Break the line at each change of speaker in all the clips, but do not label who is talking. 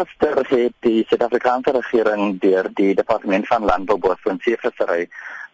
gister het die Suid-Afrikaanse regering deur die Departement van Landbou, Bosbou en Seevissery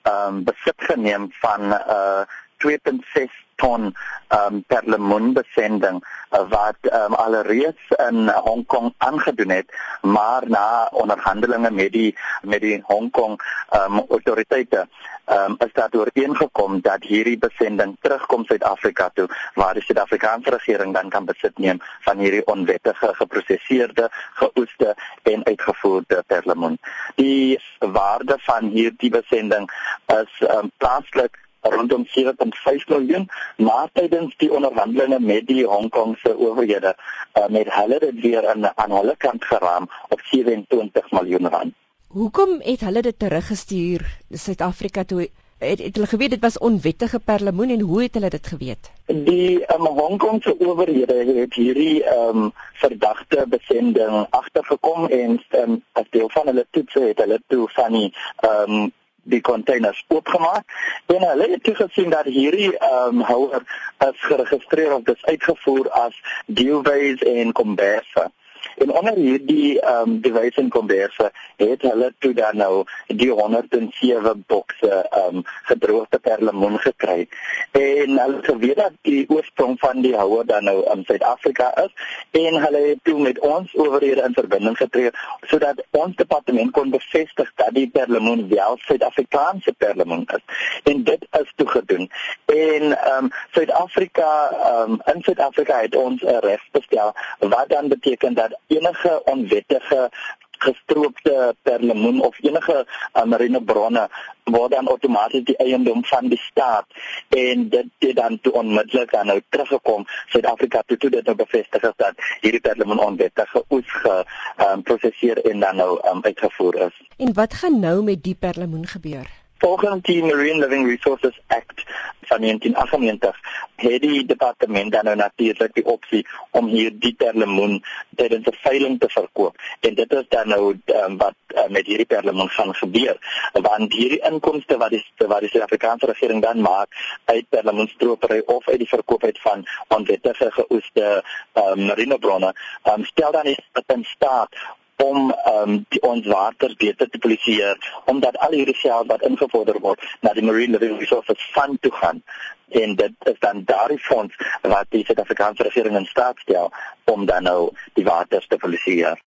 ehm um, besit geneem van 'n uh, 2.6 ton um, perlemoenbesending uh, wat um, alreeds in Hong Kong aangedoen het maar na onderhandelinge met die met die Hong Kong um, autoriteite um, is daar ooreengekom dat hierdie besending terugkom Suid-Afrika toe waar die Suid-Afrikaanse regering dan kan besit neem van hierdie onwettige geprosesseerde geoeste en uitgevoerde perlemoen. Die waarde van hierdie besending is um, plaaslik rondom 7.5 miljoen maar tydens die onderhandelinge met die Hong Kongse owerhede uh, met hulle dit weer aan aan hulle kant geraam op 27 miljoen rand.
Hoekom het hulle dit teruggestuur Suid-Afrika toe? Het, het hulle geweet dit was onwettige perlemoen en hoe het hulle dit geweet?
Die um, Hong Kongse owerhede het hierdie ehm um, verdagte besending agtergekom en um, as deel van hulle toetse het hulle toe van die ehm um, die containers oopgemaak en hulle het toegesien dat hierdie ehm um, houer is geregistreer of dis uitgevoer as Dewbays en Comberse. En onder hierdie ehm um, device en konverse het hulle toe dan nou die 107 bokse ehm um, gedroogde perlemoen gekry. En hulle geweet dat die oorsprong van die houer dan nou in Suid-Afrika is en hulle het toe met ons owerhede in verbinding getree sodat ons departement kon bevestig dat die perlemoen wel Suid-Afrikaanse perlemoen is. En dit is toe gedoen. En ehm um, Suid-Afrika ehm um, in Suid-Afrika het ons 'n reg bestel wat dan beteken dat enige onwettige gestroopte perlemoen of enige uh, marine bronne word dan outomaties die eiendom van die staat en dit het dan toe onmiddellik aan nou teruggekom Suid-Afrika toe toe dit nou bevestig is dat hierdie perlemoen onwettig geoes geprosesseer um, en dan nou um, uitgevoer is.
En wat gaan nou met die perlemoen gebeur?
Volgens die Marine Living Resources Act van 1998 het die departement dan nou natuurlik die opsie om hierdie perlemoen tydens 'n veiling te verkoop. En dit is dan nou um, wat uh, met hierdie perlemoen gaan gebeur. Want hierdie inkomste wat die wat die Suid-Afrikaanse regering dan maak uit perlemoenstropery of uit die verkoop uit van onwettige geoeste um, marinebronne um, stel dan is in staat om um, die, ons water beter te polisieer omdat al hierdie geld wat ingevorder word na die Marine Living Resources Fund toe gaan. En dit is dan daardie fonds wat die Suid-Afrikaanse regering in staat stel om dan nou die water te polisieer